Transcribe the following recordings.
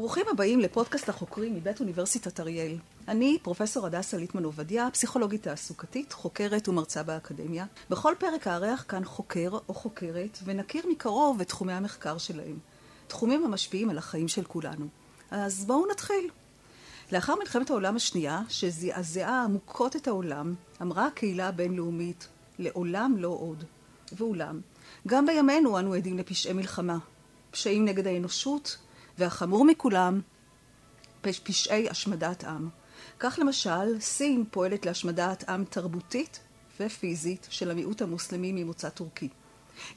ברוכים הבאים לפודקאסט החוקרים מבית אוניברסיטת אריאל. אני פרופסור הדסה ליטמן עובדיה, פסיכולוגית תעסוקתית, חוקרת ומרצה באקדמיה. בכל פרק הארח כאן חוקר או חוקרת ונכיר מקרוב את תחומי המחקר שלהם. תחומים המשפיעים על החיים של כולנו. אז בואו נתחיל. לאחר מלחמת העולם השנייה, שזעזעה עמוקות את העולם, אמרה הקהילה הבינלאומית, לעולם לא עוד. ואולם, גם בימינו אנו עדים לפשעי מלחמה, פשעים נגד האנושות, והחמור מכולם, פשעי השמדת עם. כך למשל, סין פועלת להשמדת עם תרבותית ופיזית של המיעוט המוסלמי ממוצא טורקי.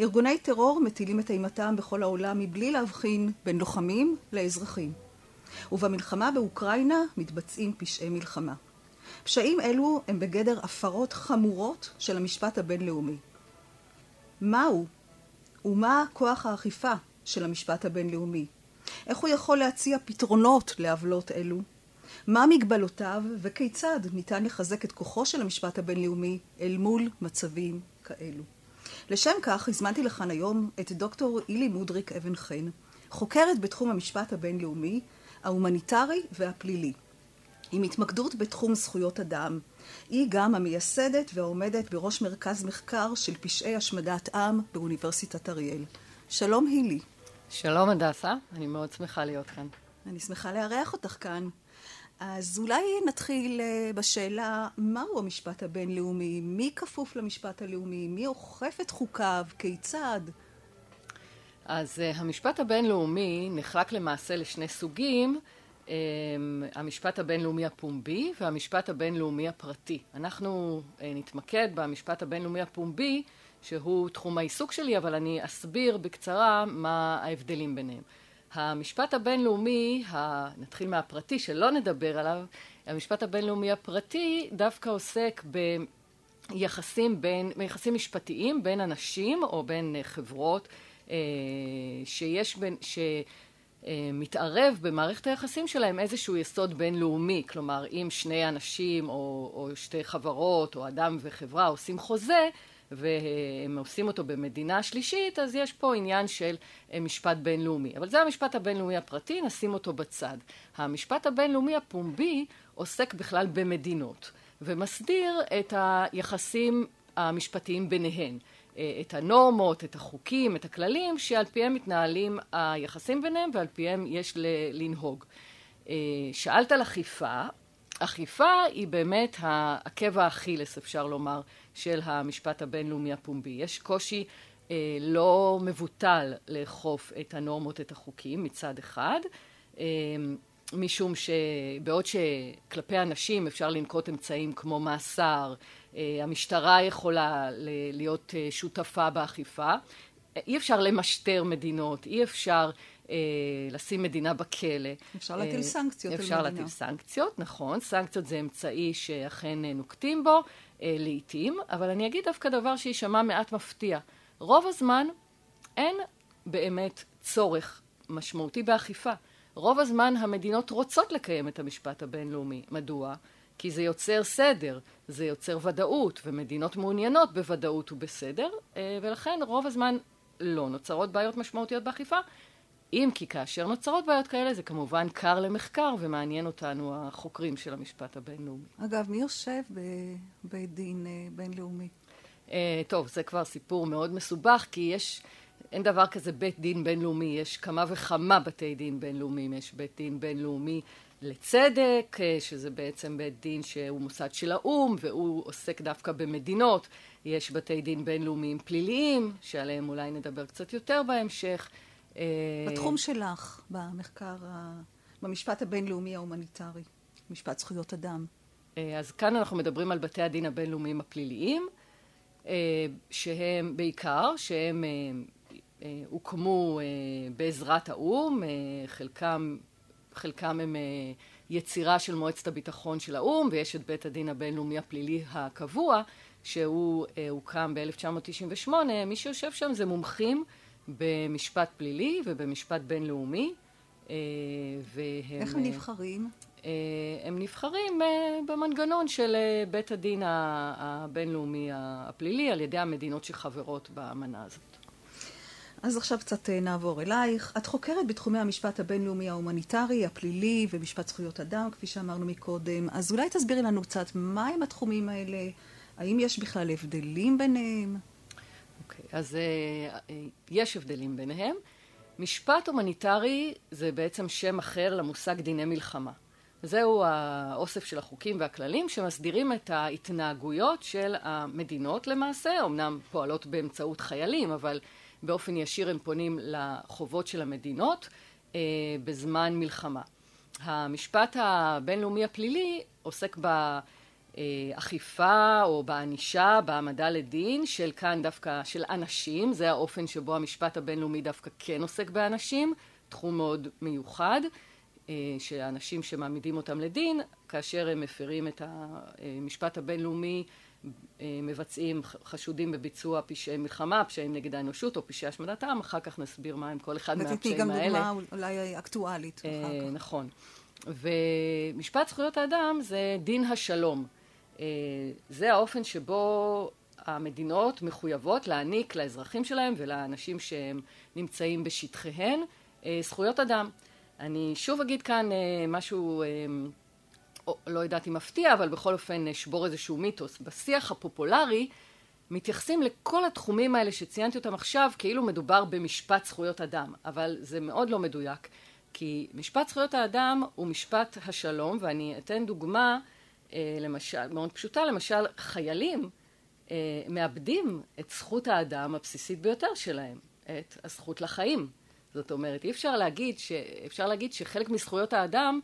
ארגוני טרור מטילים את אימתם בכל העולם מבלי להבחין בין לוחמים לאזרחים. ובמלחמה באוקראינה מתבצעים פשעי מלחמה. פשעים אלו הם בגדר הפרות חמורות של המשפט הבינלאומי. מהו ומה כוח האכיפה של המשפט הבינלאומי? איך הוא יכול להציע פתרונות לעוולות אלו? מה מגבלותיו וכיצד ניתן לחזק את כוחו של המשפט הבינלאומי אל מול מצבים כאלו? לשם כך הזמנתי לכאן היום את דוקטור הילי מודריק אבן חן, חוקרת בתחום המשפט הבינלאומי, ההומניטרי והפלילי. עם התמקדות בתחום זכויות אדם. היא גם המייסדת והעומדת בראש מרכז מחקר של פשעי השמדת עם באוניברסיטת אריאל. שלום הילי. שלום הדסה, אני מאוד שמחה להיות כאן. אני שמחה לארח אותך כאן. אז אולי נתחיל אה, בשאלה, מהו המשפט הבינלאומי? מי כפוף למשפט הלאומי? מי אוכף את חוקיו? כיצד? אז uh, המשפט הבינלאומי נחלק למעשה לשני סוגים, um, המשפט הבינלאומי הפומבי והמשפט הבינלאומי הפרטי. אנחנו uh, נתמקד במשפט הבינלאומי הפומבי, שהוא תחום העיסוק שלי, אבל אני אסביר בקצרה מה ההבדלים ביניהם. המשפט הבינלאומי. נתחיל מהפרטי שלא נדבר עליו, המשפט הבינלאומי הפרטי דווקא עוסק ביחסים בין, ביחסים משפטיים בין אנשים או בין חברות אה, שיש בין, שמתערב במערכת היחסים שלהם איזשהו יסוד בינלאומי, כלומר אם שני אנשים או, או שתי חברות או אדם וחברה עושים חוזה והם עושים אותו במדינה שלישית, אז יש פה עניין של אה, משפט בינלאומי. אבל זה המשפט הבינלאומי הפרטי, נשים אותו בצד. המשפט הבינלאומי הפומבי עוסק בכלל במדינות, ומסדיר את היחסים המשפטיים ביניהן. אה, את הנורמות, את החוקים, את הכללים, שעל פיהם מתנהלים היחסים ביניהם ועל פיהם יש לנהוג. אה, שאלת על אכיפה, אכיפה היא באמת העקב האכילס, אפשר לומר, של המשפט הבינלאומי הפומבי. יש קושי אה, לא מבוטל לאכוף את הנורמות, את החוקים, מצד אחד, אה, משום שבעוד שכלפי אנשים אפשר לנקוט אמצעים כמו מאסר, אה, המשטרה יכולה להיות אה, שותפה באכיפה, אי אפשר למשטר מדינות, אי אפשר אה, לשים מדינה בכלא. אפשר להטיל אה, סנקציות אפשר על מדינה. להטיל סנקציות, נכון. סנקציות זה אמצעי שאכן נוקטים בו אה, לעתים, אבל אני אגיד דווקא דבר שיישמע מעט מפתיע. רוב הזמן אין באמת צורך משמעותי באכיפה. רוב הזמן המדינות רוצות לקיים את המשפט הבינלאומי. מדוע? כי זה יוצר סדר, זה יוצר ודאות, ומדינות מעוניינות בוודאות ובסדר, אה, ולכן רוב הזמן לא נוצרות בעיות משמעותיות באכיפה, אם כי כאשר נוצרות בעיות כאלה זה כמובן קר למחקר ומעניין אותנו החוקרים של המשפט הבינלאומי. אגב, מי יושב בבית דין אה, בינלאומי? Uh, טוב, זה כבר סיפור מאוד מסובך, כי יש, אין דבר כזה בית דין בינלאומי, יש כמה וכמה בתי דין בינלאומיים. יש בית דין בינלאומי לצדק, אה, שזה בעצם בית דין שהוא מוסד של האו"ם, והוא עוסק דווקא במדינות. יש בתי דין בינלאומיים פליליים, שעליהם אולי נדבר קצת יותר בהמשך. אה, בתחום שלך, במחקר, במשפט הבינלאומי ההומניטרי, משפט זכויות אדם. אה, אז כאן אנחנו מדברים על בתי הדין הבינלאומיים הפליליים, שהם בעיקר, שהם הוקמו בעזרת האו"ם, חלקם חלקם הם אה, יצירה של מועצת הביטחון של האו"ם, ויש את בית הדין הבינלאומי הפלילי הקבוע, שהוא אה, הוקם ב-1998. מי שיושב שם זה מומחים במשפט פלילי ובמשפט בינלאומי. אה, והם... איך הם נבחרים? הם נבחרים במנגנון של בית הדין הבינלאומי הפלילי על ידי המדינות שחברות באמנה הזאת. אז עכשיו קצת נעבור אלייך. את חוקרת בתחומי המשפט הבינלאומי ההומניטרי, הפלילי ומשפט זכויות אדם, כפי שאמרנו מקודם. אז אולי תסבירי לנו קצת מהם התחומים האלה, האם יש בכלל הבדלים ביניהם? אז uh, יש הבדלים ביניהם. משפט הומניטרי זה בעצם שם אחר למושג דיני מלחמה. זהו האוסף של החוקים והכללים שמסדירים את ההתנהגויות של המדינות למעשה, אמנם פועלות באמצעות חיילים, אבל באופן ישיר הם פונים לחובות של המדינות אה, בזמן מלחמה. המשפט הבינלאומי הפלילי עוסק באכיפה או בענישה, בהעמדה לדין של כאן דווקא של אנשים, זה האופן שבו המשפט הבינלאומי דווקא כן עוסק באנשים, תחום מאוד מיוחד. אה, שאנשים שמעמידים אותם לדין, כאשר הם מפרים את המשפט הבינלאומי, אה, מבצעים חשודים בביצוע פשעי מלחמה, פשעים נגד האנושות או פשעי השמדת העם, אחר כך נסביר מהם כל אחד מהפשעים האלה. ותתני גם דוגמה אולי אקטואלית. נכון. ומשפט זכויות האדם זה דין השלום. אה, זה האופן שבו המדינות מחויבות להעניק לאזרחים שלהם ולאנשים שהם נמצאים בשטחיהן זכויות אדם. אני שוב אגיד כאן אה, משהו, אה, לא יודעת אם מפתיע, אבל בכל אופן אשבור איזשהו מיתוס. בשיח הפופולרי מתייחסים לכל התחומים האלה שציינתי אותם עכשיו כאילו מדובר במשפט זכויות אדם, אבל זה מאוד לא מדויק, כי משפט זכויות האדם הוא משפט השלום, ואני אתן דוגמה אה, למשל, מאוד פשוטה, למשל חיילים מאבדים את זכות האדם הבסיסית ביותר שלהם, את הזכות לחיים. זאת אומרת, אי אפשר להגיד, ש... אפשר להגיד שחלק מזכויות האדם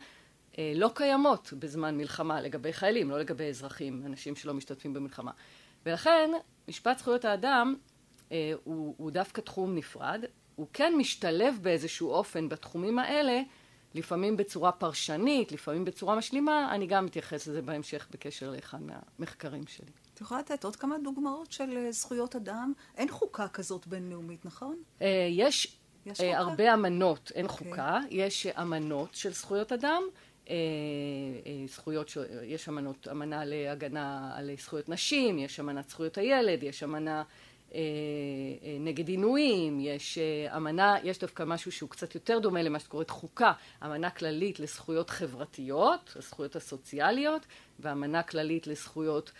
אה, לא קיימות בזמן מלחמה לגבי חיילים, לא לגבי אזרחים, אנשים שלא משתתפים במלחמה. ולכן, משפט זכויות האדם אה, הוא, הוא דווקא תחום נפרד, הוא כן משתלב באיזשהו אופן בתחומים האלה, לפעמים בצורה פרשנית, לפעמים בצורה משלימה, אני גם אתייחס לזה בהמשך בקשר לאחד מהמחקרים שלי. את יכולה לתת עוד כמה דוגמאות של אה, זכויות אדם? אין חוקה כזאת בינלאומית, נכון? אה, יש יש אה, הרבה אמנות, אין okay. אוקיי. חוקה, יש אמנות של זכויות אדם, זכויות, יש אמנות, אמנה להגנה על זכויות נשים, יש אמנת זכויות הילד, יש אמנה נגד עינויים, יש אמנה, יש דווקא משהו שהוא קצת יותר דומה למה שקוראת חוקה, אמנה כללית לזכויות חברתיות, הזכויות הסוציאליות, ואמנה כללית לזכויות,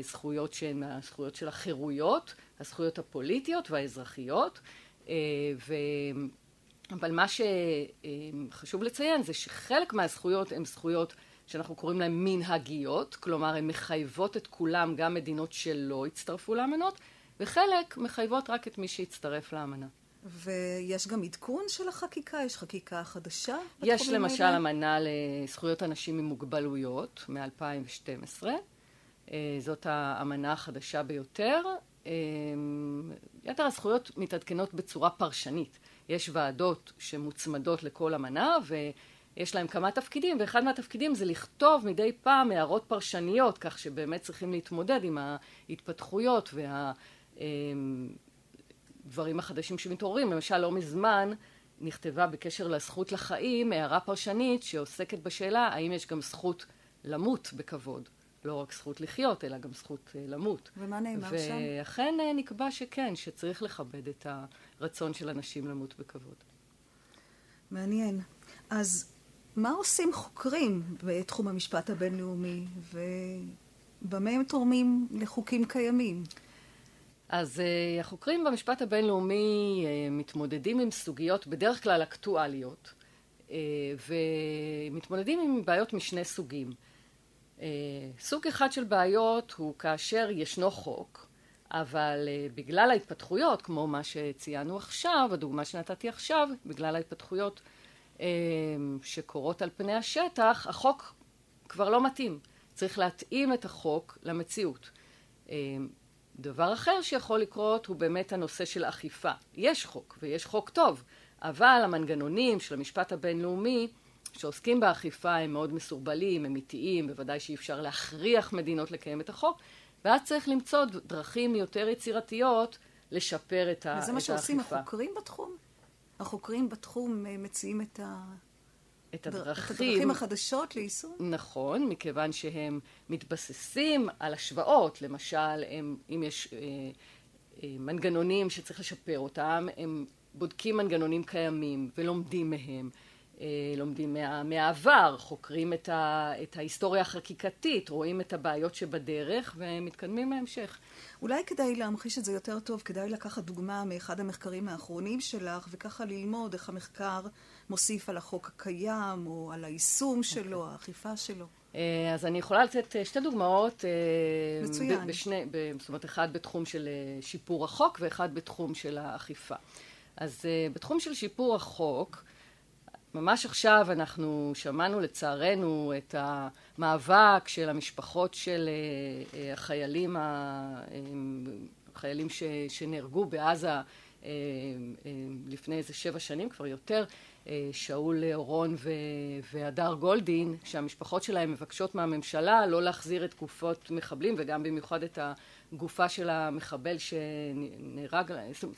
זכויות שהן הזכויות של החירויות, הזכויות הפוליטיות והאזרחיות. ו... אבל מה שחשוב לציין זה שחלק מהזכויות הן זכויות שאנחנו קוראים להן מנהגיות, כלומר הן מחייבות את כולם, גם מדינות שלא הצטרפו לאמנות, וחלק מחייבות רק את מי שהצטרף לאמנה. ויש גם עדכון של החקיקה? יש חקיקה חדשה? יש למשל האלה? אמנה לזכויות אנשים עם מוגבלויות מ-2012. אה, זאת האמנה החדשה ביותר. אמ, יתר הזכויות מתעדכנות בצורה פרשנית. יש ועדות שמוצמדות לכל אמנה ויש להם כמה תפקידים ואחד מהתפקידים זה לכתוב מדי פעם הערות פרשניות כך שבאמת צריכים להתמודד עם ההתפתחויות והדברים אמ, החדשים שמתעוררים. למשל לא מזמן נכתבה בקשר לזכות לחיים הערה פרשנית שעוסקת בשאלה האם יש גם זכות למות בכבוד. לא רק זכות לחיות, אלא גם זכות uh, למות. ומה נאמר שם? ואכן uh, נקבע שכן, שצריך לכבד את הרצון של אנשים למות בכבוד. מעניין. אז מה עושים חוקרים בתחום המשפט הבינלאומי, ובמה הם תורמים לחוקים קיימים? אז uh, החוקרים במשפט הבינלאומי uh, מתמודדים עם סוגיות בדרך כלל אקטואליות, uh, ומתמודדים עם בעיות משני סוגים. אה, סוג אחד של בעיות הוא כאשר ישנו חוק, אבל אה, בגלל ההתפתחויות, כמו מה שציינו עכשיו, הדוגמה שנתתי עכשיו, בגלל ההתפתחויות שקורות על פני השטח, החוק כבר לא מתאים. צריך להתאים את החוק למציאות. דבר אחר שיכול לקרות הוא באמת הנושא של אכיפה. יש חוק, ויש חוק טוב, אבל המנגנונים של המשפט הבינלאומי שעוסקים באכיפה הם מאוד מסורבלים, הם איטיים, בוודאי שאי אפשר להכריח מדינות לקיים את החוק, ואז צריך למצוא דרכים יותר יצירתיות לשפר את, האכיפה. וזה מה שעושים החוקרים בתחום? החוקרים בתחום אה, מציעים את ה... את הדרכים, את הדרכים החדשות ליישום? נכון, מכיוון שהם מתבססים על השוואות, למשל, הם, אם יש אה, מנגנונים שצריך לשפר אותם, הם בודקים מנגנונים קיימים ולומדים מהם. לומדים מה, מהעבר, חוקרים את, ה, את ההיסטוריה החקיקתית, רואים את הבעיות שבדרך ומתקדמים להמשך. אולי כדאי להמחיש את זה יותר טוב, כדאי לקחת דוגמה מאחד המחקרים האחרונים שלך וככה ללמוד איך המחקר מוסיף על החוק הקיים או על היישום שלו, okay. האכיפה שלו. אה, אז אני יכולה לתת אה, שתי דוגמאות. אה, מצוין. בשני, זאת אומרת, אחד בתחום של שיפור החוק ואחד בתחום של האכיפה. אז בתחום של שיפור החוק, ממש עכשיו אנחנו שמענו לצערנו את המאבק של המשפחות של החיילים, החיילים שנהרגו בעזה לפני איזה שבע שנים, כבר יותר, אה, שאול אורון והדר גולדין, שהמשפחות שלהם מבקשות מהממשלה לא להחזיר את גופות מחבלים וגם במיוחד את הגופה של המחבל שנהרג,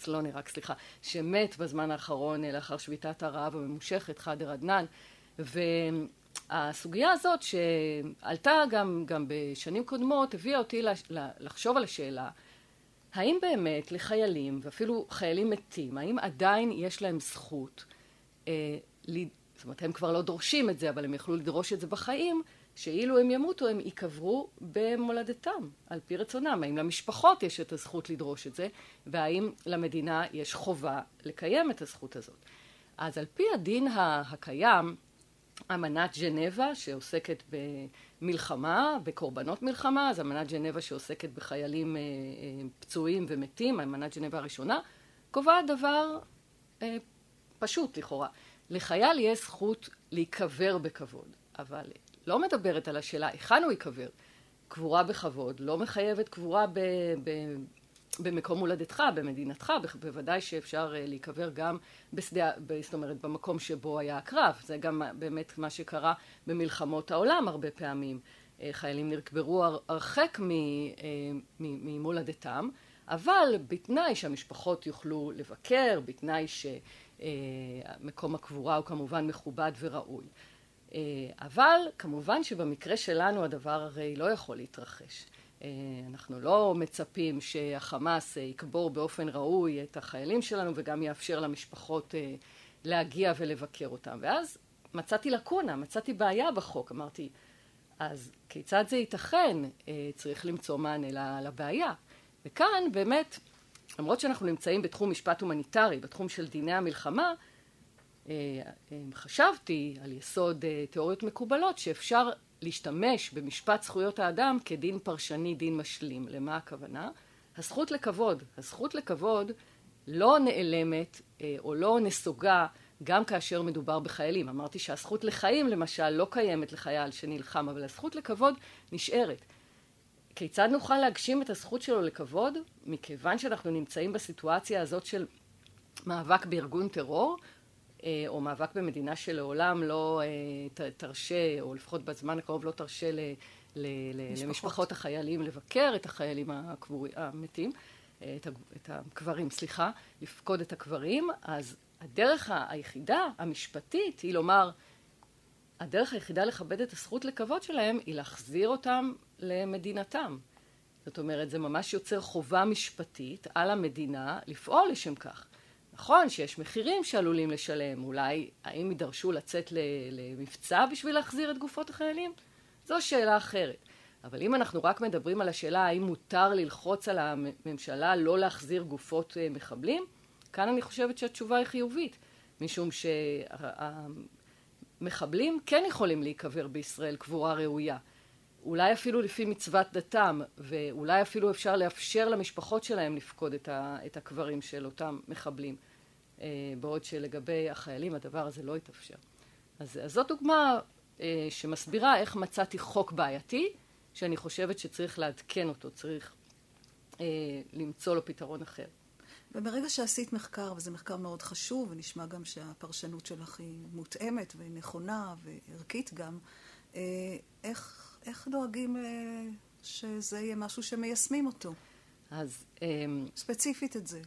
לא נהרג, סליחה, שמת בזמן האחרון אה, לאחר שביתת הרעב הממושכת, חאדר עדנאן. והסוגיה הזאת שעלתה גם, גם בשנים קודמות הביאה אותי לחשוב על השאלה האם באמת לחיילים ואפילו חיילים מתים, האם עדיין יש להם זכות אה, זאת אומרת, הם כבר לא דורשים את זה, אבל הם יכלו לדרוש את זה בחיים, שאילו הם ימותו, הם ייקברו במולדתם, על פי רצונם. האם למשפחות יש את הזכות לדרוש את זה, והאם למדינה יש חובה לקיים את הזכות הזאת. אז על פי הדין הקיים, אמנת ג'נבה שעוסקת במלחמה, בקורבנות מלחמה, אז אמנת ג'נבה שעוסקת בחיילים אה, אה, פצועים ומתים, אמנת ג'נבה הראשונה, קובעת דבר פשוט לכאורה. לחייל יש זכות להיקבר בכבוד, אבל לא מדברת על השאלה היכן הוא ייקבר. קבורה בכבוד לא מחייבת קבורה ב, ב, במקום הולדתך, במדינתך, בוודאי שאפשר אה, להיקבר גם בשדה, זאת אומרת במקום שבו היה הקרב, זה גם באמת מה שקרה במלחמות העולם הרבה פעמים. אה, חיילים נקברו הרחק אה, ממולדתם, אבל בתנאי שהמשפחות יוכלו לבקר, בתנאי ש... אה, מקום הקבורה הוא כמובן מכובד וראוי. אה, אבל כמובן שבמקרה שלנו הדבר הרי לא יכול להתרחש. אה, אנחנו לא מצפים שהחמאס יקבור באופן ראוי את החיילים שלנו וגם יאפשר למשפחות להגיע ולבקר אותם. ואז מצאתי לקונה, מצאתי בעיה בחוק. אמרתי, אז כיצד זה ייתכן? צריך למצוא מענה לבעיה. וכאן באמת למרות שאנחנו נמצאים בתחום משפט הומניטרי, בתחום של דיני המלחמה, אה, אה, חשבתי על יסוד אה, תיאוריות מקובלות שאפשר להשתמש במשפט זכויות האדם כדין פרשני, דין משלים. למה הכוונה? הזכות לכבוד. הזכות לכבוד לא נעלמת או לא נסוגה גם כאשר מדובר בחיילים. אמרתי שהזכות לחיים למשל לא קיימת לחייל שנלחם, אבל הזכות לכבוד נשארת. כיצד נוכל להגשים את הזכות שלו לכבוד? מכיוון שאנחנו נמצאים בסיטואציה הזאת של מאבק בארגון טרור, אה, או מאבק במדינה שלעולם לא אה, תרשה, או לפחות בזמן הקרוב לא תרשה ל, ל, ל, למשפחות החיילים לבקר את החיילים הקבורים, המתים, אה, את, את הקברים, סליחה, לפקוד את הקברים, אז הדרך היחידה, המשפטית, היא לומר, הדרך היחידה לכבד את הזכות לכבוד שלהם היא להחזיר אותם למדינתם. זאת אומרת, זה ממש יוצר חובה משפטית על המדינה לפעול לשם כך. נכון שיש מחירים שעלולים לשלם, אולי האם יידרשו לצאת למבצע בשביל להחזיר את גופות החיילים? זו שאלה אחרת. אבל אם אנחנו רק מדברים על השאלה האם מותר ללחוץ על הממשלה לא להחזיר גופות אה, מחבלים, כאן אני חושבת שהתשובה היא חיובית, משום שהמחבלים כן יכולים להיקבר בישראל קבורה ראויה. אולי אפילו לפי מצוות דתם, ואולי אפילו אפשר לאפשר למשפחות שלהם לפקוד את, ה, את הקברים של אותם מחבלים, בעוד שלגבי החיילים הדבר הזה לא יתאפשר. אז, אז זאת דוגמה אה, שמסבירה איך מצאתי חוק בעייתי, שאני חושבת שצריך לעדכן אותו, צריך אה, למצוא לו פתרון אחר. וברגע שעשית מחקר, וזה מחקר מאוד חשוב, ונשמע גם שהפרשנות שלך היא מותאמת ונכונה וערכית גם, איך איך דואגים אה, שזה יהיה משהו שמיישמים אותו? אז... ספציפית את זה.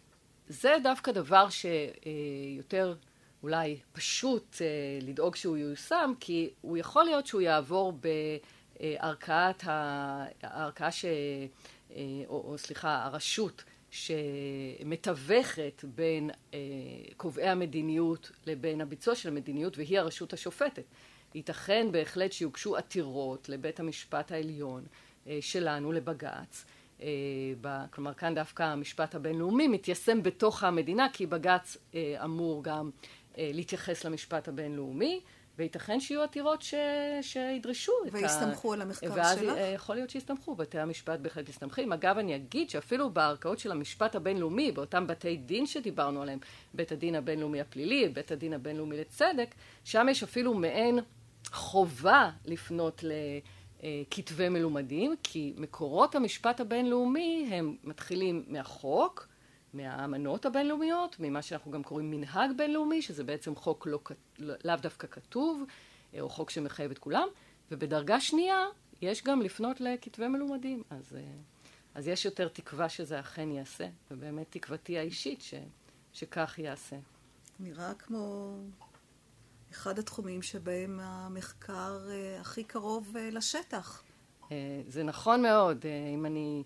זה דווקא דבר שיותר אולי פשוט אה, לדאוג שהוא ייושם, כי הוא יכול להיות שהוא יעבור בערכאת, הערכאה ש... אה, או, או סליחה, הרשות שמתווכת בין אה, קובעי המדיניות לבין הביצוע של המדיניות והיא הרשות השופטת. ייתכן בהחלט שיוגשו עתירות לבית המשפט העליון אה, שלנו לבג"ץ אה, כלומר כאן דווקא המשפט הבינלאומי מתיישם בתוך המדינה כי בג"ץ אה, אמור גם אה, להתייחס למשפט הבינלאומי וייתכן שיהיו עתירות ש... שידרשו את ה... ויסתמכו על המחקר ואז שלך? ואז יכול להיות שיסתמכו, בתי המשפט בהחלט מסתמכים. אגב, אני אגיד שאפילו בערכאות של המשפט הבינלאומי, באותם בתי דין שדיברנו עליהם, בית הדין הבינלאומי הפלילי, בית הדין הבינלאומי לצדק, שם יש אפילו מעין חובה לפנות לכתבי מלומדים, כי מקורות המשפט הבינלאומי הם מתחילים מהחוק, מהאמנות הבינלאומיות, ממה שאנחנו גם קוראים מנהג בינלאומי, שזה בעצם חוק לא, לאו דווקא כתוב, אה, או חוק שמחייב את כולם, ובדרגה שנייה יש גם לפנות לכתבי מלומדים. אז, אה, אז יש יותר תקווה שזה אכן ייעשה, ובאמת תקוותי האישית ש, שכך ייעשה. נראה כמו אחד התחומים שבהם המחקר אה, הכי קרוב לשטח. זה נכון מאוד. אם אני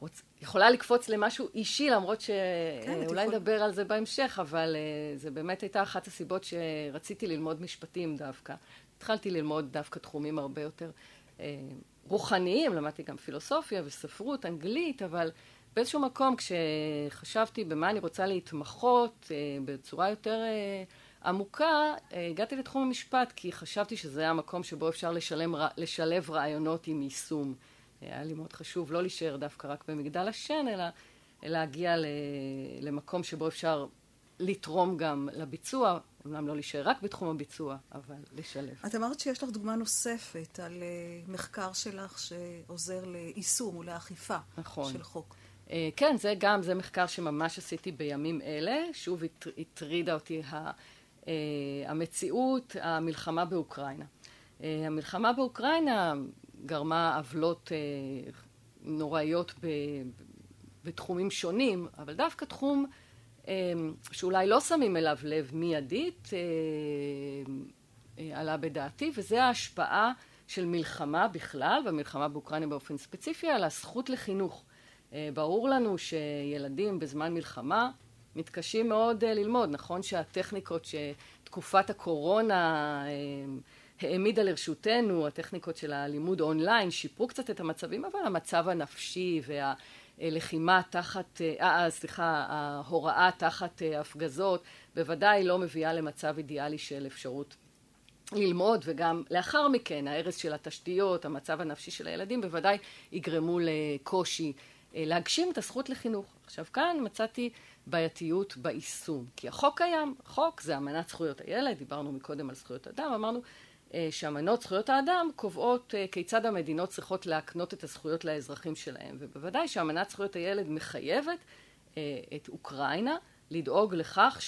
רוצ... יכולה לקפוץ למשהו אישי, למרות שאולי כן, נדבר על זה בהמשך, אבל זה באמת הייתה אחת הסיבות שרציתי ללמוד משפטים דווקא. התחלתי ללמוד דווקא תחומים הרבה יותר רוחניים, למדתי גם פילוסופיה וספרות, אנגלית, אבל באיזשהו מקום כשחשבתי במה אני רוצה להתמחות בצורה יותר עמוקה, uh, הגעתי לתחום המשפט, כי חשבתי שזה המקום שבו אפשר לשלם, לשלב רעיונות עם יישום. היה לי מאוד חשוב לא להישאר דווקא רק במגדל השן, אלא להגיע למקום שבו אפשר לתרום גם לביצוע, אומנם לא להישאר רק בתחום הביצוע, אבל לשלב. את אמרת שיש לך דוגמה נוספת על אה, מחקר שלך שעוזר ליישום ולאכיפה נכון. של חוק. אה, כן, זה גם, זה מחקר שממש עשיתי בימים אלה. שוב הטרידה אותי אה, המציאות, המלחמה באוקראינה. המלחמה באוקראינה, גרמה עוולות אה, נוראיות ב, בתחומים שונים, אבל דווקא תחום אה, שאולי לא שמים אליו לב מיידית אה, אה, עלה בדעתי, וזה ההשפעה של מלחמה בכלל, והמלחמה באוקראינה באופן ספציפי, על הזכות לחינוך. אה, ברור לנו שילדים בזמן מלחמה מתקשים מאוד אה, ללמוד. נכון שהטכניקות שתקופת הקורונה אה, העמידה לרשותנו, הטכניקות של הלימוד אונליין, שיפרו קצת את המצבים, אבל המצב הנפשי והלחימה תחת, אה, אה סליחה, ההוראה תחת אה, הפגזות, בוודאי לא מביאה למצב אידיאלי של אפשרות ללמוד, וגם לאחר מכן ההרס של התשתיות, המצב הנפשי של הילדים, בוודאי יגרמו לקושי אה, להגשים את הזכות לחינוך. עכשיו כאן מצאתי בעייתיות ביישום, כי החוק קיים, החוק זה אמנת זכויות הילד, דיברנו מקודם על זכויות אדם, אמרנו אה, שאמנות זכויות האדם קובעות אה, כיצד המדינות צריכות להקנות את הזכויות לאזרחים שלהם. ובוודאי שאמנת זכויות הילד מחייבת אה, את אוקראינה לדאוג לכך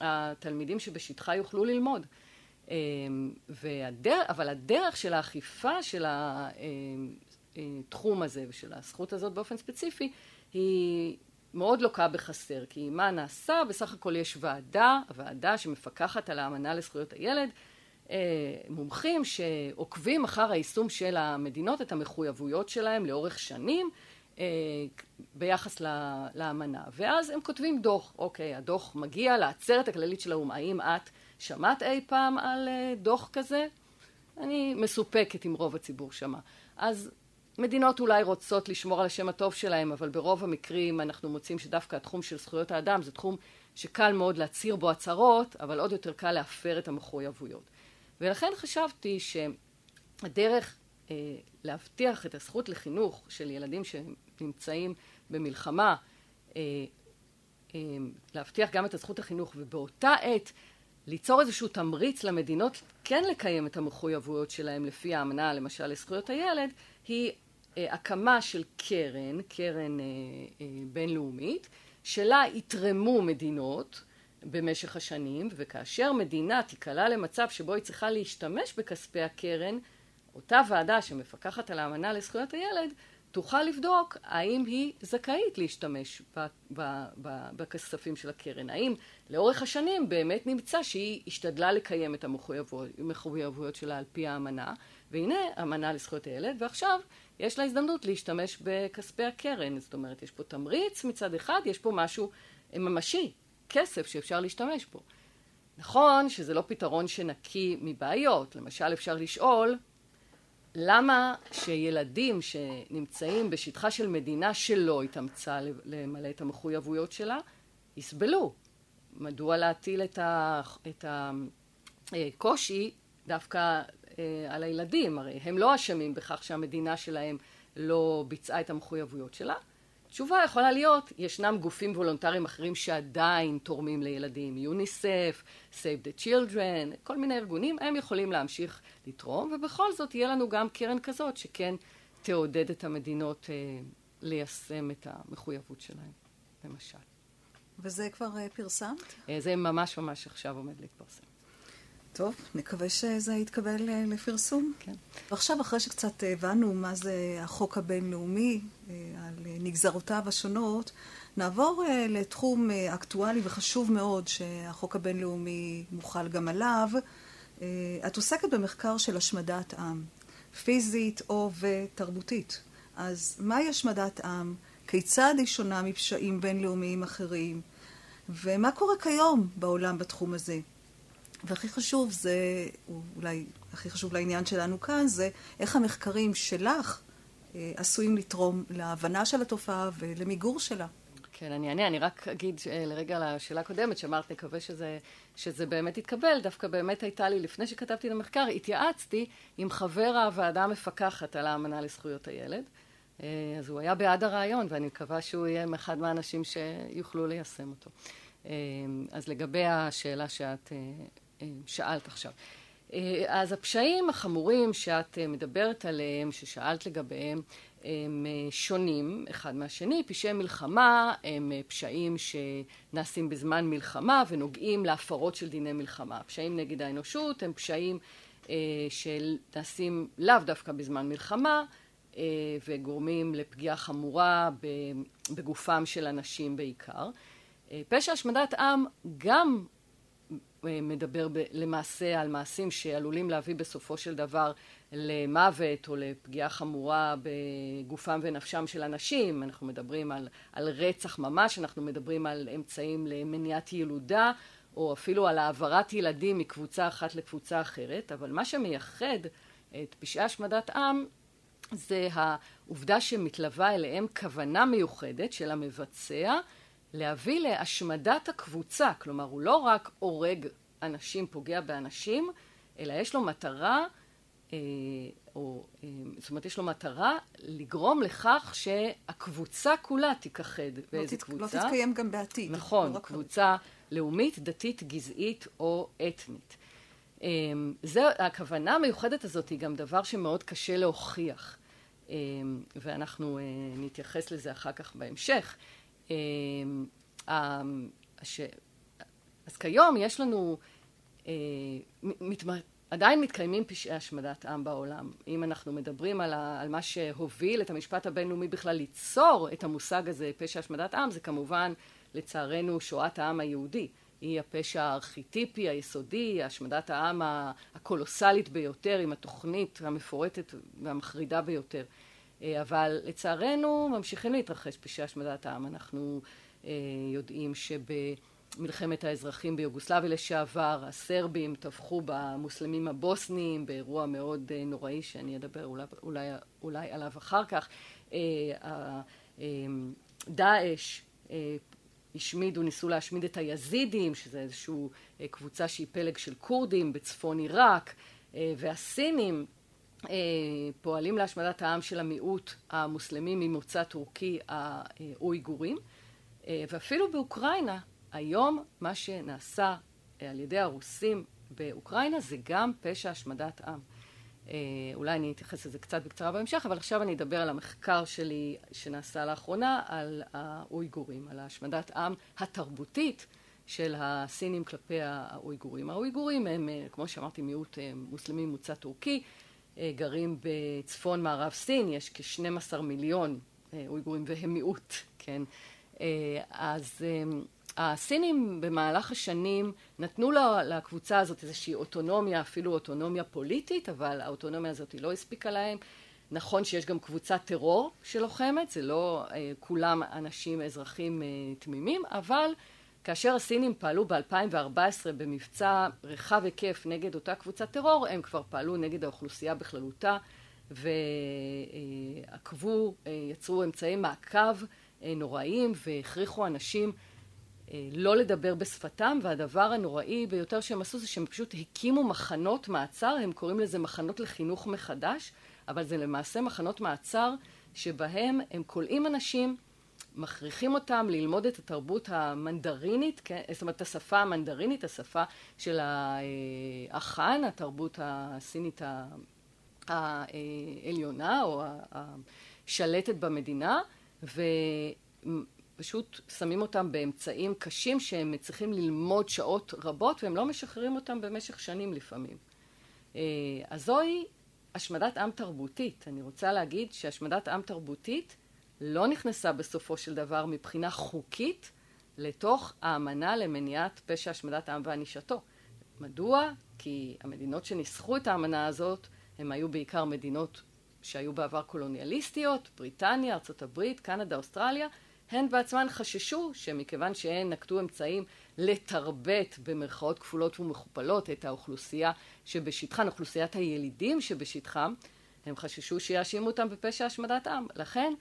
שהתלמידים שבשטחה יוכלו ללמוד. והדר, אבל הדרך של האכיפה של התחום הזה ושל הזכות הזאת באופן ספציפי היא מאוד לוקה בחסר כי מה נעשה בסך הכל יש ועדה, הוועדה שמפקחת על האמנה לזכויות הילד אה, מומחים שעוקבים אחר היישום של המדינות, את המחויבויות שלהם לאורך שנים אה, ביחס לאמנה. ואז הם כותבים דוח, אוקיי, הדוח מגיע לעצרת הכללית של האו"ם, האם את שמעת אי פעם על אה, דוח כזה? אני מסופקת אם רוב הציבור שמע. אז מדינות אולי רוצות לשמור על השם הטוב שלהם, אבל ברוב המקרים אנחנו מוצאים שדווקא התחום של זכויות האדם זה תחום שקל מאוד להצהיר בו הצהרות, אבל עוד יותר קל להפר את המחויבויות. ולכן חשבתי שהדרך אה, להבטיח את הזכות לחינוך של ילדים שנמצאים במלחמה, אה, אה, להבטיח גם את הזכות לחינוך ובאותה עת ליצור איזשהו תמריץ למדינות כן לקיים את המחויבויות שלהם לפי האמנה למשל לזכויות הילד היא הקמה של קרן, קרן אה, אה, בינלאומית שלה יתרמו מדינות במשך השנים, וכאשר מדינה תיקלע למצב שבו היא צריכה להשתמש בכספי הקרן, אותה ועדה שמפקחת על האמנה לזכויות הילד, תוכל לבדוק האם היא זכאית להשתמש בכספים של הקרן. האם לאורך השנים באמת נמצא שהיא השתדלה לקיים את המחויבויות שלה על פי האמנה, והנה אמנה לזכויות הילד, ועכשיו יש לה הזדמנות להשתמש בכספי הקרן. זאת אומרת, יש פה תמריץ מצד אחד, יש פה משהו ממשי, כסף שאפשר להשתמש בו. נכון שזה לא פתרון שנקי מבעיות. למשל, אפשר לשאול, למה שילדים שנמצאים בשטחה של מדינה שלא התאמצה למלא את המחויבויות שלה, יסבלו? מדוע להטיל את הקושי דווקא אה, על הילדים? הרי הם לא אשמים בכך שהמדינה שלהם לא ביצעה את המחויבויות שלה. תשובה יכולה להיות, ישנם גופים וולונטריים אחרים שעדיין תורמים לילדים, יוניסף, Save the Children, כל מיני ארגונים, הם יכולים להמשיך לתרום, ובכל זאת יהיה לנו גם קרן כזאת שכן תעודד את המדינות אה, ליישם את המחויבות שלהם, למשל. וזה כבר אה, פרסמת? אה, זה ממש ממש עכשיו עומד להתפרסם. טוב, נקווה שזה יתקבל אה, לפרסום. כן. ועכשיו, אחרי שקצת הבנו מה זה החוק הבינלאומי, אה, על נגזרותיו השונות, נעבור אה, לתחום אקטואלי וחשוב מאוד, שהחוק הבינלאומי מוחל גם עליו. את עוסקת במחקר של השמדת עם, פיזית או ותרבותית. אז מהי השמדת עם? כיצד היא שונה מפשעים בינלאומיים אחרים? ומה קורה כיום בעולם בתחום הזה? והכי חשוב זה, אולי הכי חשוב לעניין שלנו כאן, זה איך המחקרים שלך אה, עשויים לתרום להבנה של התופעה ולמיגור שלה. כן, אני אענה, אני רק אגיד אה, לרגע לשאלה הקודמת, שאמרת, נקווה שזה, שזה באמת יתקבל. דווקא באמת הייתה לי, לפני שכתבתי את המחקר, התייעצתי עם חבר הוועדה המפקחת על האמנה לזכויות הילד. אה, אז הוא היה בעד הרעיון, ואני מקווה שהוא יהיה אחד מהאנשים שיוכלו ליישם אותו. אז לגבי השאלה שאת שאלת עכשיו. אה, אז הפשעים החמורים שאת אה, מדברת עליהם, ששאלת לגביהם, הם אה, שונים אחד מהשני. פשעי מלחמה הם פשעים שנעשים בזמן מלחמה ונוגעים להפרות של דיני מלחמה. פשעים נגד האנושות הם פשעים שנעשים לאו דווקא בזמן מלחמה וגורמים לפגיעה חמורה בגופם של אנשים בעיקר. פשע השמדת עם גם מדבר ב, למעשה על מעשים שעלולים להביא בסופו של דבר למוות או לפגיעה חמורה בגופם ונפשם של אנשים. אנחנו מדברים על, על רצח ממש, אנחנו מדברים על אמצעים למניעת ילודה, או אפילו על העברת ילדים מקבוצה אחת לקבוצה אחרת, אבל מה שמייחד את פשעי השמדת עם זה העובדה שמתלווה אליהם כוונה מיוחדת של המבצע להביא להשמדת הקבוצה, כלומר הוא לא רק הורג אנשים, פוגע באנשים, אלא יש לו מטרה, אה, או אה, זאת אומרת יש לו מטרה לגרום לכך שהקבוצה כולה תיכחד באיזה לא קבוצה. לא תתקיים גם בעתיד. נכון, לא קבוצה לאומית, דתית, גזעית או אתנית. אה, זה, הכוונה המיוחדת הזאת היא גם דבר שמאוד קשה להוכיח, אה, ואנחנו אה, נתייחס לזה אחר כך בהמשך. אמ, ש... אז כיום יש לנו, אה. עדיין מתקיימים פשעי השמדת עם בעולם. אם אנחנו מדברים. על מה שהוביל את המשפט הבינלאומי בכלל ליצור את המושג הזה, פשע השמדת עם, זה כמובן, לצערנו, שואת העם היהודי. היא הפשע הארכיטיפי, היסודי, השמדת העם הקולוסלית ביותר, עם התוכנית המפורטת והמחרידה ביותר. אה, אבל לצערנו ממשיכים להתרחש פשעי השמדת העם. אנחנו אה, יודעים שבמלחמת האזרחים ביוגוסלביה לשעבר, הסרבים טבחו במוסלמים הבוסנים באירוע מאוד אה, נוראי שאני אדבר אולי, אולי, אולי עליו אחר כך. דאעש השמידו, ניסו להשמיד את היזידים, שזה איזושהי קבוצה שהיא פלג של כורדים בצפון עיראק, והסינים פועלים להשמדת העם של המיעוט המוסלמי ממוצא טורקי האויגורים אה, ואפילו באוקראינה היום מה שנעשה אה, על ידי הרוסים באוקראינה זה גם פשע השמדת עם. אולי אני אתייחס לזה קצת בקצרה בהמשך, אבל עכשיו אני אדבר על המחקר שלי שנעשה לאחרונה על האויגורים, על השמדת עם התרבותית של הסינים כלפי האויגורים. האויגורים הם, כמו שאמרתי, מיעוט מוסלמי ממוצא טורקי. אה, גרים בצפון מערב סין, יש כ-12 מיליון אה, אויגורים והם מיעוט, כן? אה, אז הסינים במהלך השנים נתנו לקבוצה הזאת איזושהי אוטונומיה, אפילו אוטונומיה פוליטית, אבל האוטונומיה הזאת לא הספיקה להם. נכון שיש גם קבוצת טרור שלוחמת, זה לא אה, כולם אנשים אזרחים אה, תמימים, אבל כאשר הסינים פעלו ב-2014 במבצע רחב היקף נגד אותה קבוצת טרור, הם כבר פעלו נגד האוכלוסייה בכללותה ועקבו, אה, יצרו אמצעי מעקב נוראיים והכריחו אנשים לא לדבר בשפתם, והדבר הנוראי ביותר שהם עשו זה שהם פשוט הקימו מחנות מעצר, הם קוראים לזה מחנות לחינוך מחדש, אבל זה למעשה מחנות מעצר שבהם הם כולאים אנשים, מכריחים אותם ללמוד את התרבות המנדרינית, כן? זאת אומרת, השפה המנדרינית, השפה של האח"ן, התרבות הסינית העליונה או השלטת במדינה, ופשוט שמים אותם באמצעים קשים שהם צריכים ללמוד שעות רבות והם לא משחררים אותם במשך שנים לפעמים. אה, אז זוהי השמדת עם תרבותית. אני רוצה להגיד שהשמדת עם תרבותית לא נכנסה בסופו של דבר מבחינה חוקית לתוך האמנה למניעת פשע השמדת עם וענישתו. מדוע? כי המדינות שניסחו את האמנה הזאת הן היו בעיקר מדינות שהיו בעבר קולוניאליסטיות, בריטניה, ארה"ב, קנדה, אוסטרליה, הן בעצמן חששו שמכיוון שהן נקטו אמצעים לתרבט במרכאות כפולות ומכופלות את האוכלוסייה שבשטחן, אוכלוסיית הילידים שבשטחם, הם חששו שיאשימו אותם בפשע השמדת עם. לכן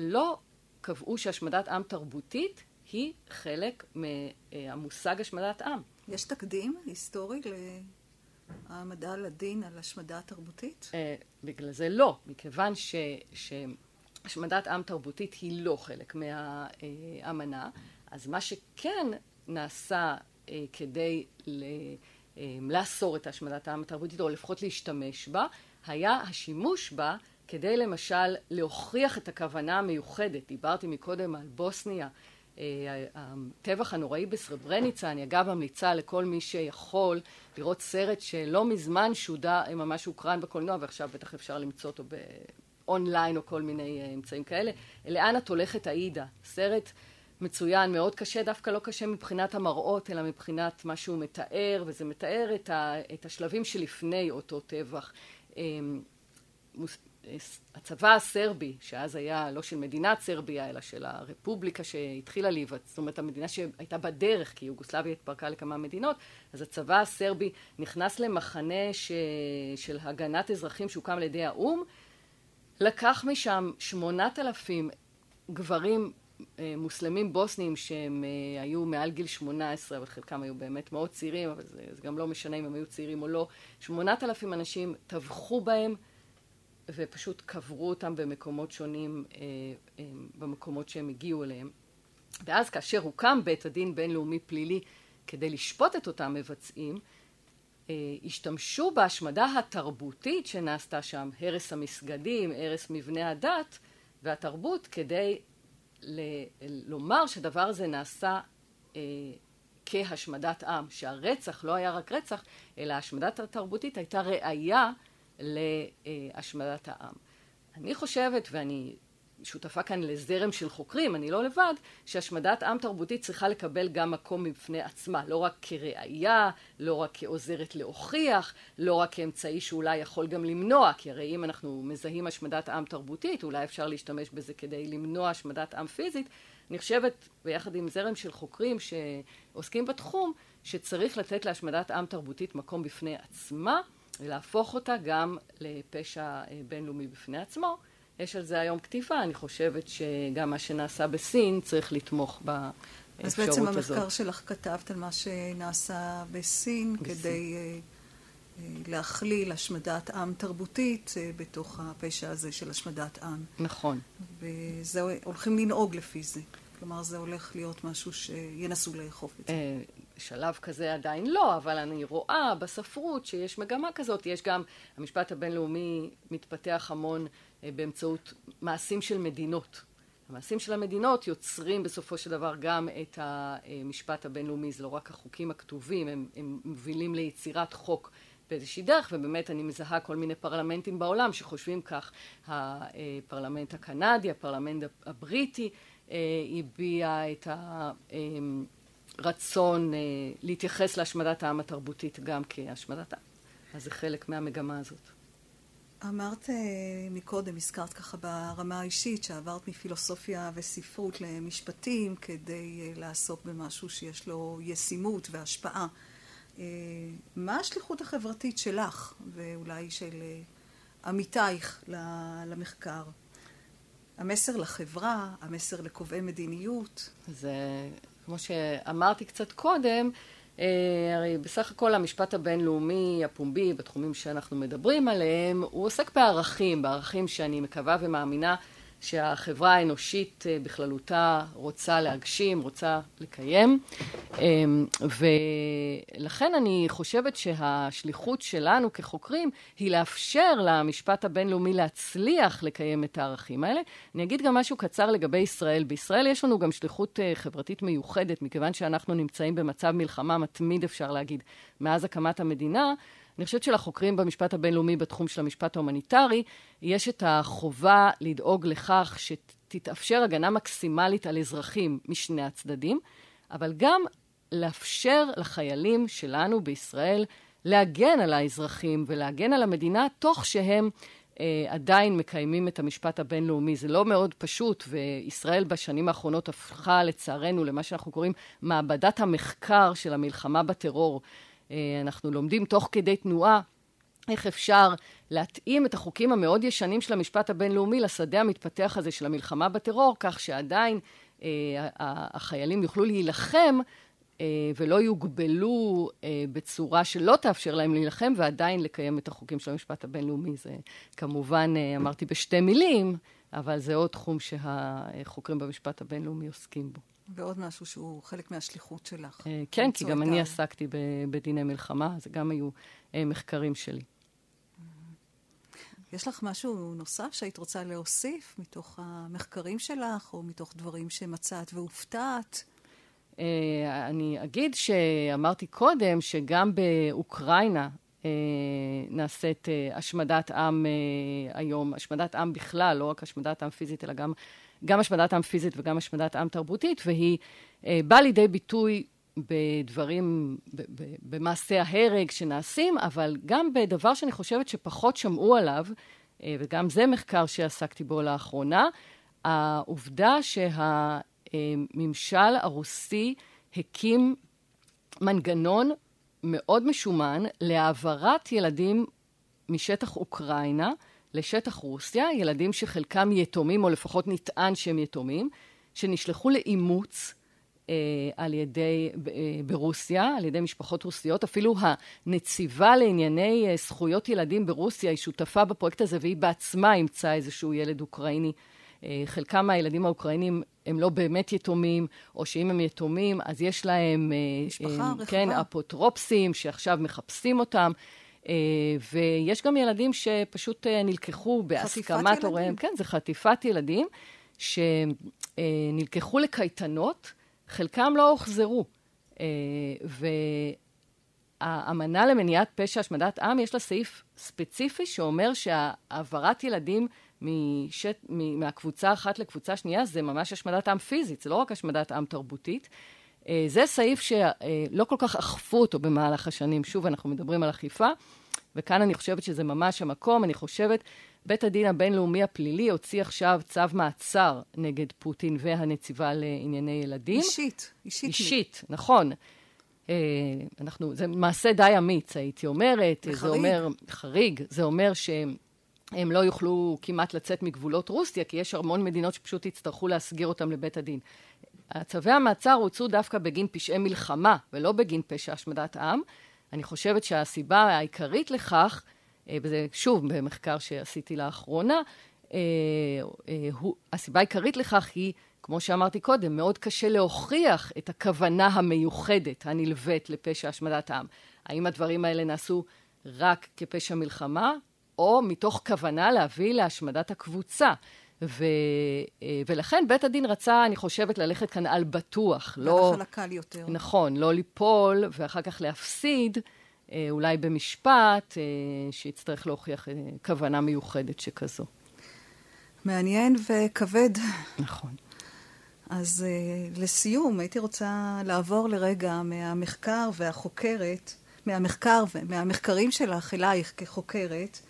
לא קבעו שהשמדת עם תרבותית היא חלק מהמושג השמדת עם. יש תקדים היסטורי להעמדה לדין על השמדה תרבותית? אה, בגלל זה לא, מכיוון ש... ש... השמדת עם תרבותית היא לא חלק מהאמנה, אז מה שכן נעשה אה, כדי אה, לאסור את השמדת העם התרבותית, או לפחות להשתמש בה, היה השימוש בה כדי למשל להוכיח את הכוונה המיוחדת. דיברתי מקודם על בוסניה, אה, הטבח הנוראי בסרברניצה, אני אגב ממליצה לכל מי שיכול לראות סרט שלא מזמן שודר, ממש הוקרן בקולנוע ועכשיו בטח אפשר למצוא אותו אונליין או כל מיני אה, אמצעים כאלה. לאן את הולכת עאידה? סרט מצוין, מאוד קשה, דווקא לא קשה מבחינת המראות, אלא מבחינת מה שהוא מתאר, וזה מתאר את, ה, את השלבים שלפני אותו טבח. הצבא הסרבי, שאז היה לא של מדינת סרביה, אלא של הרפובליקה שהתחילה להיווצר, זאת אומרת המדינה שהייתה בדרך, כי יוגוסלביה התפרקה לכמה מדינות, אז הצבא הסרבי נכנס למחנה ש... של הגנת אזרחים שהוקם על ידי האו"ם, לקח משם שמונת אלפים גברים אה, מוסלמים בוסנים שהם אה, היו מעל גיל שמונה עשרה, אבל חלקם היו באמת מאוד צעירים, אבל זה, זה גם לא משנה אם הם היו צעירים או לא. שמונת אלפים אנשים טבחו בהם ופשוט קברו אותם במקומות שונים, אה, במקומות שהם הגיעו אליהם. ואז כאשר הוקם בית הדין בינלאומי פלילי כדי לשפוט את אותם מבצעים, אה, השתמשו בהשמדה התרבותית שנעשתה שם, הרס המסגדים, הרס מבני הדת והתרבות, כדי ל- לומר שהדבר הזה נעשה אה, כהשמדת עם, שהרצח לא היה רק רצח, אלא השמדת התרבותית הייתה ראייה להשמדת העם. אני חושבת, ואני שותפה כאן לזרם של חוקרים, אני לא לבד, שהשמדת עם תרבותית צריכה לקבל גם מקום בפני עצמה, לא רק כראייה, לא רק כעוזרת להוכיח, לא רק כאמצעי שאולי יכול גם למנוע, כי הרי אם אנחנו מזהים השמדת עם תרבותית, אולי אפשר להשתמש בזה כדי למנוע השמדת עם פיזית. אני חושבת, ביחד עם זרם של חוקרים שעוסקים בתחום, שצריך לתת להשמדת עם תרבותית מקום בפני עצמה, ולהפוך אותה גם לפשע אה, בינלאומי בפני עצמו. יש על זה היום כתיבה, אני חושבת שגם מה שנעשה בסין צריך לתמוך באפשרות הזאת. אז בעצם המחקר שלך כתבת על מה שנעשה בסין, בסין. כדי uh, להכליל השמדת עם תרבותית בתוך הפשע הזה של השמדת עם. נכון. וזה הולכים לנהוג לפי זה. כלומר, זה הולך להיות משהו שינסו לאכוף את זה. בשלב כזה עדיין לא, אבל אני רואה בספרות שיש מגמה כזאת. יש גם, המשפט הבינלאומי מתפתח המון אה, באמצעות מעשים של מדינות. המעשים של המדינות יוצרים בסופו של דבר גם את המשפט הבינלאומי, זה לא רק החוקים הכתובים, הם, הם מובילים ליצירת חוק באיזושהי דרך, ובאמת אני מזהה כל מיני פרלמנטים בעולם שחושבים כך, הפרלמנט הקנדי, הפרלמנט הבריטי, הביע את הרצון להתייחס להשמדת העם התרבותית גם כהשמדת העם. אז זה חלק מהמגמה הזאת. אמרת מקודם, הזכרת ככה ברמה האישית, שעברת מפילוסופיה וספרות למשפטים כדי לעסוק במשהו שיש לו ישימות והשפעה. מה השליחות החברתית שלך, ואולי של עמיתייך למחקר? המסר לחברה, המסר לקובעי מדיניות? זה, כמו שאמרתי קצת קודם, הרי בסך הכל המשפט הבינלאומי הפומבי בתחומים שאנחנו מדברים עליהם, הוא עוסק בערכים, בערכים שאני מקווה ומאמינה שהחברה האנושית בכללותה רוצה להגשים, רוצה לקיים. ולכן אני חושבת שהשליחות שלנו כחוקרים היא לאפשר למשפט הבינלאומי להצליח לקיים את הערכים האלה. אני אגיד גם משהו קצר לגבי ישראל. בישראל יש לנו גם שליחות חברתית מיוחדת, מכיוון שאנחנו נמצאים במצב מלחמה מתמיד, אפשר להגיד, מאז הקמת המדינה. אני חושבת שלחוקרים במשפט הבינלאומי בתחום של המשפט ההומניטרי, יש את החובה לדאוג לכך שתתאפשר הגנה מקסימלית על אזרחים משני הצדדים, אבל גם לאפשר לחיילים שלנו בישראל להגן על האזרחים ולהגן על המדינה, תוך שהם אה, עדיין מקיימים את המשפט הבינלאומי. זה לא מאוד פשוט, וישראל בשנים האחרונות הפכה לצערנו למה שאנחנו קוראים מעבדת המחקר של המלחמה בטרור. אנחנו לומדים תוך כדי תנועה איך אפשר להתאים את החוקים המאוד ישנים של המשפט הבינלאומי לשדה המתפתח הזה של המלחמה בטרור, כך שעדיין אה, החיילים יוכלו להילחם אה, ולא יוגבלו אה, בצורה שלא תאפשר להם להילחם ועדיין לקיים את החוקים של המשפט הבינלאומי. זה כמובן, אמרתי בשתי מילים, אבל זה עוד תחום שהחוקרים במשפט הבינלאומי עוסקים בו. ועוד משהו שהוא חלק מהשליחות שלך. כן, כי גם אני עסקתי בדיני מלחמה, זה גם היו מחקרים שלי. יש לך משהו נוסף שהיית רוצה להוסיף מתוך המחקרים שלך, או מתוך דברים שמצאת והופתעת? אני אגיד שאמרתי קודם שגם באוקראינה נעשית השמדת עם היום, השמדת עם בכלל, לא רק השמדת עם פיזית, אלא גם גם השמדת עם פיזית וגם השמדת עם תרבותית, והיא אה, באה לידי ביטוי בדברים, במעשי ההרג שנעשים, אבל גם בדבר שאני חושבת שפחות שמעו עליו, אה, וגם זה מחקר שעסקתי בו לאחרונה, העובדה שהממשל הרוסי הקים מנגנון מאוד משומן להעברת ילדים משטח אוקראינה, לשטח רוסיה, ילדים שחלקם יתומים, או לפחות נטען שהם יתומים, שנשלחו לאימוץ אה, על ידי, אה, ברוסיה, על ידי משפחות רוסיות. אפילו הנציבה לענייני אה, זכויות ילדים ברוסיה היא שותפה בפרויקט הזה, והיא בעצמה אימצה איזשהו ילד אוקראיני. אה, חלקם מהילדים האוקראינים הם לא באמת יתומים, או שאם הם יתומים, אז יש להם... אה, משפחה אה, רחבה. כן, אפוטרופסים שעכשיו מחפשים אותם. Uh, ויש גם ילדים שפשוט uh, נלקחו בהסכמת הוריהם. כן, זה חטיפת ילדים שנלקחו uh, לקייטנות, חלקם לא הוחזרו. והאמנה למניעת פשע השמדת עם, יש לה סעיף ספציפי שאומר שהעברת ילדים משת, מהקבוצה אחת לקבוצה שנייה זה ממש השמדת עם פיזית, זה לא רק השמדת עם תרבותית. זה סעיף שלא כל כך אכפו אותו במהלך השנים. שוב, אנחנו מדברים על אכיפה, וכאן אני חושבת שזה ממש המקום. אני חושבת, בית הדין הבינלאומי הפלילי הוציא עכשיו צו מעצר נגד פוטין והנציבה לענייני ילדים. אישית, אישית. אישית, מי. נכון. אנחנו, זה מעשה די אמיץ, הייתי אומרת. וחריג. זה אומר, חריג. זה אומר שהם לא יוכלו כמעט לצאת מגבולות רוסיה, כי יש המון מדינות שפשוט יצטרכו להסגיר אותם לבית הדין. צווי המעצר הוצאו דווקא בגין פשעי מלחמה, ולא בגין פשע השמדת עם. אני חושבת שהסיבה העיקרית לכך, וזה שוב במחקר שעשיתי לאחרונה, הסיבה העיקרית לכך היא, כמו שאמרתי קודם, מאוד קשה להוכיח את הכוונה המיוחדת הנלווית לפשע השמדת עם. האם הדברים האלה נעשו רק כפשע מלחמה, או מתוך כוונה להביא להשמדת הקבוצה. ו, ולכן בית הדין רצה, אני חושבת, ללכת כאן על בטוח. לא... על הקל יותר. נכון, לא ליפול ואחר כך להפסיד, אולי במשפט, שיצטרך להוכיח כוונה מיוחדת שכזו. מעניין וכבד. נכון. אז לסיום, הייתי רוצה לעבור לרגע מהמחקר והחוקרת, מהמחקר ומהמחקרים שלך אלייך כחוקרת,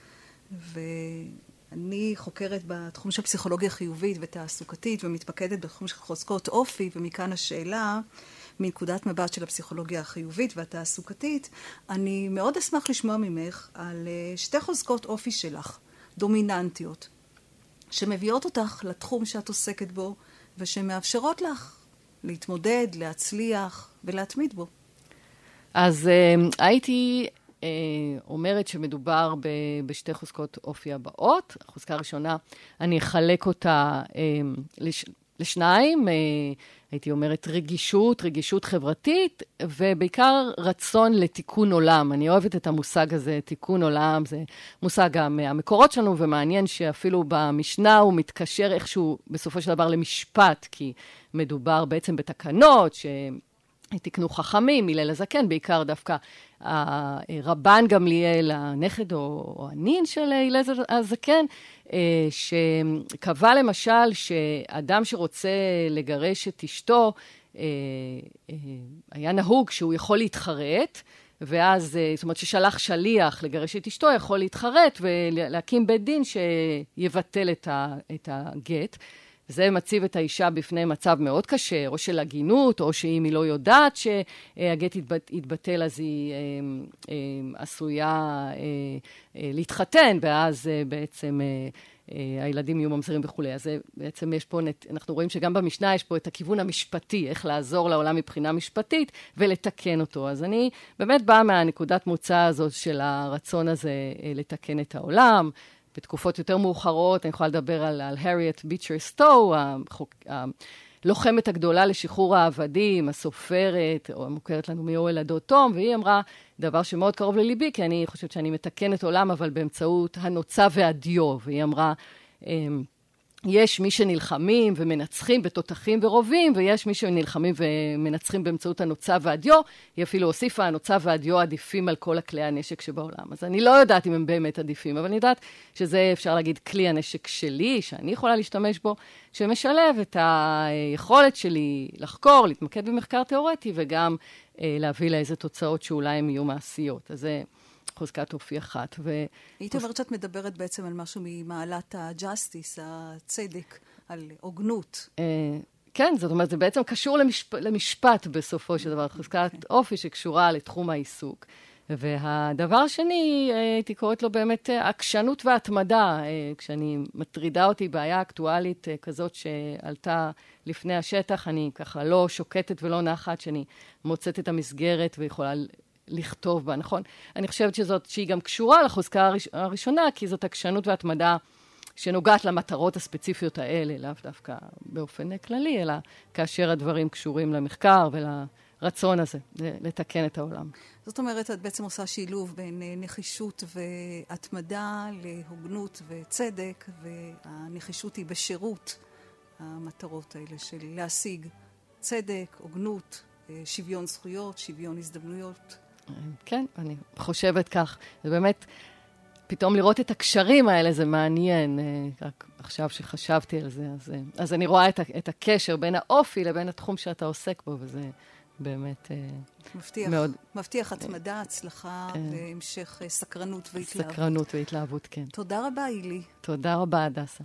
ואני חוקרת בתחום של פסיכולוגיה חיובית ותעסוקתית ומתפקדת בתחום של חוזקות אופי, ומכאן השאלה, מנקודת מבט של הפסיכולוגיה החיובית והתעסוקתית, אני מאוד אשמח לשמוע ממך על uh, שתי חוזקות אופי שלך, דומיננטיות, שמביאות אותך לתחום שאת עוסקת בו, ושמאפשרות לך להתמודד, להצליח ולהתמיד בו. אז uh, הייתי אומרת שמדובר ב, בשתי חוזקות אופי הבאות. החוזקה הראשונה, אני אחלק אותה uh, לש, לשניים. Uh, הייתי אומרת רגישות, רגישות חברתית, ובעיקר רצון לתיקון עולם. אני אוהבת את המושג הזה, תיקון עולם, זה מושג המקורות שלנו, ומעניין שאפילו במשנה הוא מתקשר איכשהו בסופו של דבר למשפט, כי מדובר בעצם בתקנות ש... תיקנו חכמים, הלל הזקן, בעיקר דווקא רבן גמליאל, הנכד או הנין של הלל הזקן, אה, שקבע למשל שאדם שרוצה לגרש את אשתו, אה, אה, היה נהוג שהוא יכול להתחרט, ואז, זאת אומרת, ששלח שליח לגרש את אשתו, יכול להתחרט ולהקים בית דין שיבטל את הגט. זה מציב את האישה בפני מצב מאוד קשה, או של הגינות, או שאם היא לא יודעת שהגט יתבטל, אז היא אה, אה, עשויה אה, להתחתן, ואז בעצם הילדים יהיו ממזרים וכולי. אז בעצם יש פה, אנחנו רואים שגם במשנה יש פה את הכיוון המשפטי, איך לעזור לעולם מבחינה משפטית ולתקן אותו. אז אני באמת באה מהנקודת מוצא הזאת של הרצון הזה לתקן את העולם. בתקופות יותר מאוחרות, אני יכולה לדבר על, על הריאט ביצ'ר סטו, הלוחמת הגדולה לשחרור העבדים, הסופרת, או המוכרת לנו מאוהל הדוד תום, והיא אמרה דבר שמאוד קרוב לליבי, כי אני חושבת שאני מתקנת עולם, אבל באמצעות הנוצה והדיו. והיא אמרה, אמ, יש מי שנלחמים ומנצחים בתותחים ורובים, ויש מי שנלחמים ומנצחים באמצעות הנוצה והדיו. היא אפילו הוסיפה, הנוצה והדיו עדיפים על כל הכלי הנשק שבעולם. אז אני לא יודעת אם הם באמת עדיפים, אבל אני יודעת שזה, אפשר להגיד, כלי הנשק שלי, שאני יכולה להשתמש בו, שמשלב את היכולת שלי לחקור, להתמקד במחקר תיאורטי, וגם אה, להביא לאיזה תוצאות שאולי הן יהיו מעשיות. אז זה... חוזקת אופי אחת. ו... היית אומרת שאת מדברת בעצם על משהו ממעלת הג'אסטיס, הצדק, על הוגנות. אה, כן, זאת אומרת, זה בעצם קשור למשפ... למשפט בסופו של דבר, חוזקת okay. אוקיי. אופי שקשורה לתחום העיסוק. והדבר השני, אה, הייתי קוראת לו באמת אה, עקשנות והתמדה. כשאני מטרידה אותי בעיה אקטואלית כזאת שעלתה לפני השטח, אני ככה לא שוקטת ולא נחת, שאני מוצאת את המסגרת ויכולה לכתוב בה, נכון? אני חושבת שזאת, שהיא גם קשורה לחוזקה הראש, הראשונה, כי זאת עקשנות והתמדה שנוגעת למטרות הספציפיות האלה, לאו דווקא באופן כללי, אלא כאשר הדברים קשורים למחקר ולרצון הזה לתקן את העולם. זאת אומרת, את בעצם עושה שילוב בין אה, נחישות והתמדה להוגנות וצדק, והנחישות היא בשירות המטרות האלה של להשיג צדק, הוגנות, אה, שוויון זכויות, שוויון הזדמנויות. כן, אני חושבת כך. זה באמת, פתאום לראות את הקשרים האלה זה מעניין. אה, רק עכשיו שחשבתי על זה, אז, אה, אז אני רואה את, את הקשר בין האופי לבין התחום שאתה עוסק בו, וזה באמת אה, מבטיח, מאוד... מבטיח התמדה, הצלחה והמשך סקרנות והתלהבות. סקרנות והתלהבות, כן. תודה רבה, אילי. תודה רבה, הדסה.